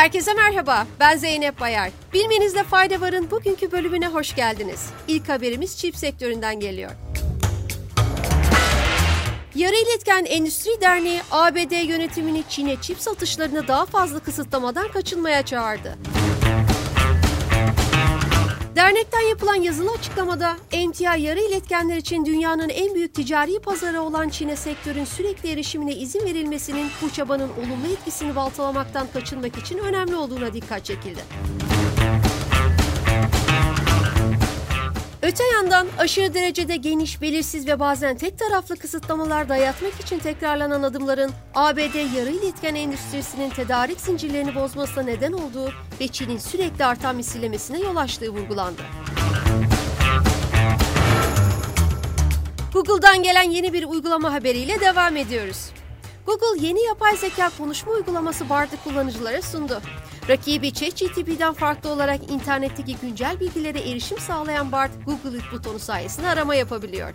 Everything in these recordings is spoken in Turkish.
Herkese merhaba, ben Zeynep Bayar. Bilmenizde fayda varın bugünkü bölümüne hoş geldiniz. İlk haberimiz çip sektöründen geliyor. Yarı İletken Endüstri Derneği ABD yönetimini Çin'e çip satışlarını daha fazla kısıtlamadan kaçınmaya çağırdı. Dernekten yapılan yazılı açıklamada MTI yarı iletkenler için dünyanın en büyük ticari pazarı olan Çin'e sektörün sürekli erişimine izin verilmesinin bu çabanın olumlu etkisini baltalamaktan kaçınmak için önemli olduğuna dikkat çekildi. Öte yandan aşırı derecede geniş, belirsiz ve bazen tek taraflı kısıtlamalar dayatmak için tekrarlanan adımların ABD yarı iletken endüstrisinin tedarik zincirlerini bozmasına neden olduğu ve Çin'in sürekli artan misillemesine yol açtığı vurgulandı. Google'dan gelen yeni bir uygulama haberiyle devam ediyoruz. Google yeni yapay zeka konuşma uygulaması Bard'ı kullanıcılara sundu. Rakibi ChatGPT'den farklı olarak internetteki güncel bilgilere erişim sağlayan Bard, Google It butonu sayesinde arama yapabiliyor.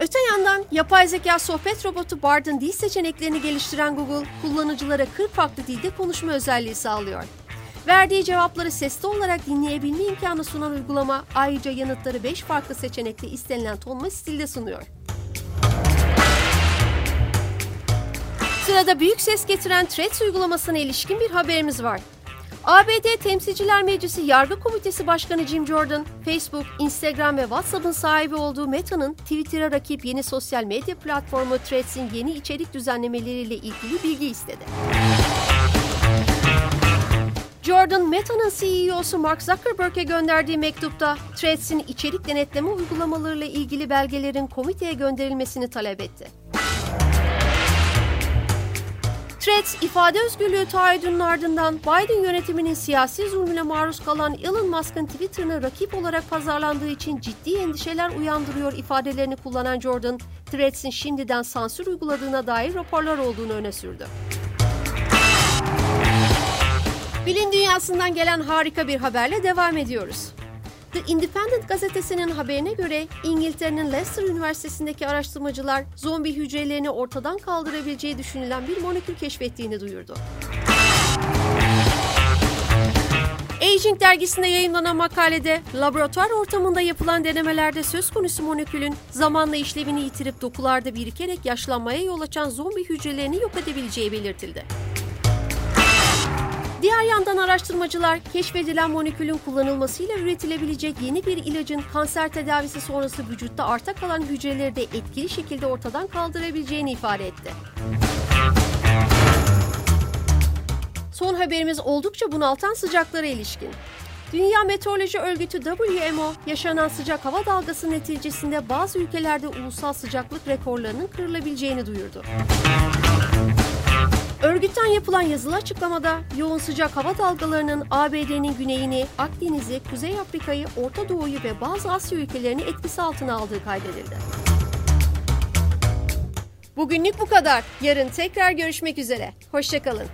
Öte yandan yapay zeka sohbet robotu Bard'ın dil seçeneklerini geliştiren Google, kullanıcılara 40 farklı dilde konuşma özelliği sağlıyor. Verdiği cevapları sesli olarak dinleyebilme imkanı sunan uygulama ayrıca yanıtları 5 farklı seçenekte istenilen tonla stilde sunuyor. Sırada büyük ses getiren Threads uygulamasına ilişkin bir haberimiz var. ABD Temsilciler Meclisi Yargı Komitesi Başkanı Jim Jordan, Facebook, Instagram ve WhatsApp'ın sahibi olduğu Meta'nın Twitter'a rakip yeni sosyal medya platformu Threads'in yeni içerik düzenlemeleriyle ilgili bilgi istedi. Jordan, Meta'nın CEO'su Mark Zuckerberg'e gönderdiği mektupta Threads'in içerik denetleme uygulamalarıyla ilgili belgelerin komiteye gönderilmesini talep etti. Threads, ifade özgürlüğü taahhüdünün ardından Biden yönetiminin siyasi zulmüne maruz kalan Elon Musk'ın Twitter'ına rakip olarak pazarlandığı için ciddi endişeler uyandırıyor ifadelerini kullanan Jordan, Threads'in şimdiden sansür uyguladığına dair raporlar olduğunu öne sürdü. Bilim dünyasından gelen harika bir haberle devam ediyoruz. The Independent gazetesinin haberine göre İngiltere'nin Leicester Üniversitesi'ndeki araştırmacılar zombi hücrelerini ortadan kaldırabileceği düşünülen bir molekül keşfettiğini duyurdu. Aging dergisinde yayınlanan makalede laboratuvar ortamında yapılan denemelerde söz konusu molekülün zamanla işlevini yitirip dokularda birikerek yaşlanmaya yol açan zombi hücrelerini yok edebileceği belirtildi. Yandan araştırmacılar keşfedilen molekülün kullanılmasıyla üretilebilecek yeni bir ilacın kanser tedavisi sonrası vücutta arta kalan hücreleri de etkili şekilde ortadan kaldırabileceğini ifade etti. Son haberimiz oldukça bunaltan sıcaklara ilişkin. Dünya Meteoroloji Örgütü WMO, yaşanan sıcak hava dalgası neticesinde bazı ülkelerde ulusal sıcaklık rekorlarının kırılabileceğini duyurdu. Örgütten yapılan yazılı açıklamada yoğun sıcak hava dalgalarının ABD'nin güneyini, Akdeniz'i, Kuzey Afrika'yı, Orta Doğu'yu ve bazı Asya ülkelerini etkisi altına aldığı kaydedildi. Bugünlük bu kadar. Yarın tekrar görüşmek üzere. Hoşçakalın.